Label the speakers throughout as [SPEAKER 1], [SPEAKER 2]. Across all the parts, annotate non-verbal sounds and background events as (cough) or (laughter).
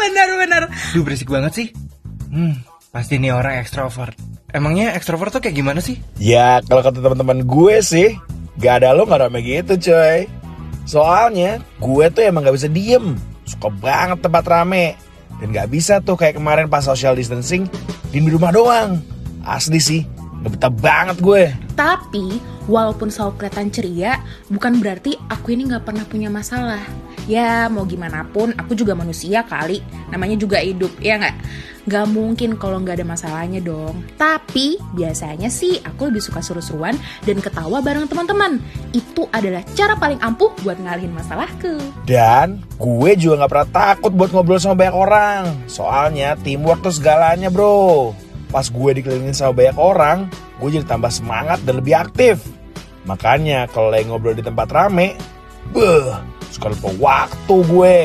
[SPEAKER 1] benar benar.
[SPEAKER 2] Duh berisik banget sih. Hmm, pasti nih orang ekstrovert. Emangnya ekstrovert tuh kayak gimana sih?
[SPEAKER 3] Ya kalau kata teman-teman gue sih Gak ada lo gak rame gitu coy Soalnya gue tuh emang gak bisa diem Suka banget tempat rame Dan gak bisa tuh kayak kemarin pas social distancing Di rumah doang Asli sih Gak betah banget gue
[SPEAKER 1] Tapi walaupun selalu kelihatan ceria, bukan berarti aku ini nggak pernah punya masalah. Ya mau gimana pun, aku juga manusia kali. Namanya juga hidup, ya nggak? Gak mungkin kalau nggak ada masalahnya dong. Tapi biasanya sih aku lebih suka seru-seruan dan ketawa bareng teman-teman. Itu adalah cara paling ampuh buat ngalihin masalahku.
[SPEAKER 3] Dan gue juga gak pernah takut buat ngobrol sama banyak orang Soalnya teamwork tuh segalanya bro Pas gue dikelilingin sama banyak orang Gue jadi tambah semangat dan lebih aktif Makanya kalau lagi ngobrol di tempat rame Beuh, suka lupa waktu gue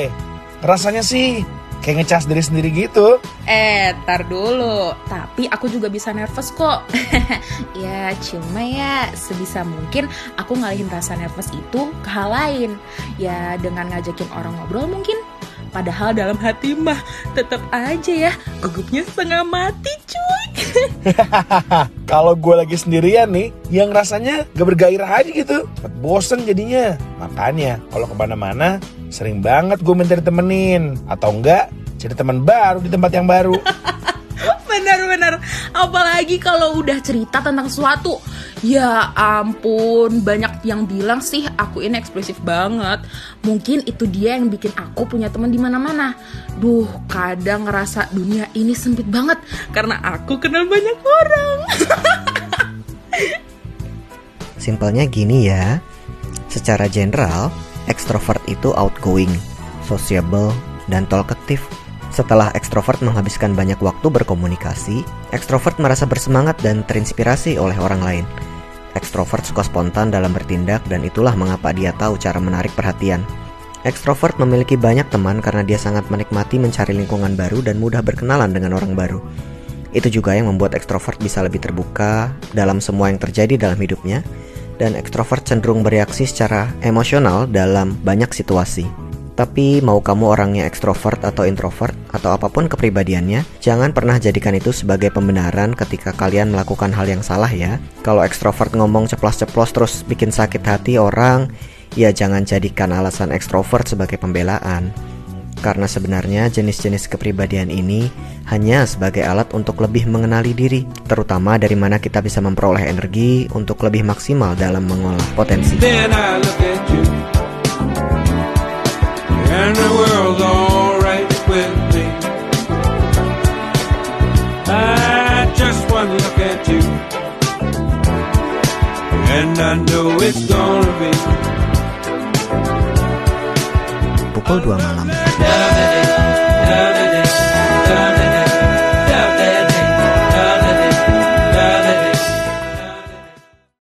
[SPEAKER 3] Rasanya sih kayak ngecas diri sendiri gitu
[SPEAKER 1] Eh, tar dulu. Tapi aku juga bisa nervous kok. (laughs) ya, cuma ya sebisa mungkin aku ngalihin rasa nervous itu ke hal lain. Ya, dengan ngajakin orang ngobrol mungkin. Padahal dalam hati mah tetap aja ya gugupnya setengah mati cuy. (laughs)
[SPEAKER 3] Kalau gue lagi sendirian nih, yang rasanya gak bergairah aja gitu. Cepet bosen jadinya. Makanya kalau ke mana-mana, sering banget gue minta ditemenin. Atau enggak, jadi teman baru di tempat yang baru. (laughs)
[SPEAKER 1] Benar-benar. Apalagi kalau udah cerita tentang sesuatu. Ya ampun, banyak yang bilang sih aku ini ekspresif banget. Mungkin itu dia yang bikin aku punya teman di mana-mana. Duh, kadang ngerasa dunia ini sempit banget karena aku kenal banyak orang. (laughs)
[SPEAKER 4] Simpelnya gini ya. Secara general, ekstrovert itu outgoing, sociable, dan talkative. Setelah ekstrovert menghabiskan banyak waktu berkomunikasi, ekstrovert merasa bersemangat dan terinspirasi oleh orang lain. Ekstrovert suka spontan dalam bertindak dan itulah mengapa dia tahu cara menarik perhatian. Ekstrovert memiliki banyak teman karena dia sangat menikmati mencari lingkungan baru dan mudah berkenalan dengan orang baru. Itu juga yang membuat ekstrovert bisa lebih terbuka dalam semua yang terjadi dalam hidupnya dan ekstrovert cenderung bereaksi secara emosional dalam banyak situasi. Tapi mau kamu orangnya ekstrovert atau introvert atau apa pun kepribadiannya, jangan pernah jadikan itu sebagai pembenaran ketika kalian melakukan hal yang salah ya. Kalau ekstrovert ngomong ceplos-ceplos terus bikin sakit hati orang, ya jangan jadikan alasan ekstrovert sebagai pembelaan. Karena sebenarnya jenis-jenis kepribadian ini hanya sebagai alat untuk lebih mengenali diri, terutama dari mana kita bisa memperoleh energi untuk lebih maksimal dalam mengolah potensi.
[SPEAKER 5] And the world's alright with me. I just one look at you, and I know it's gonna be.
[SPEAKER 4] Pukul 2 malam.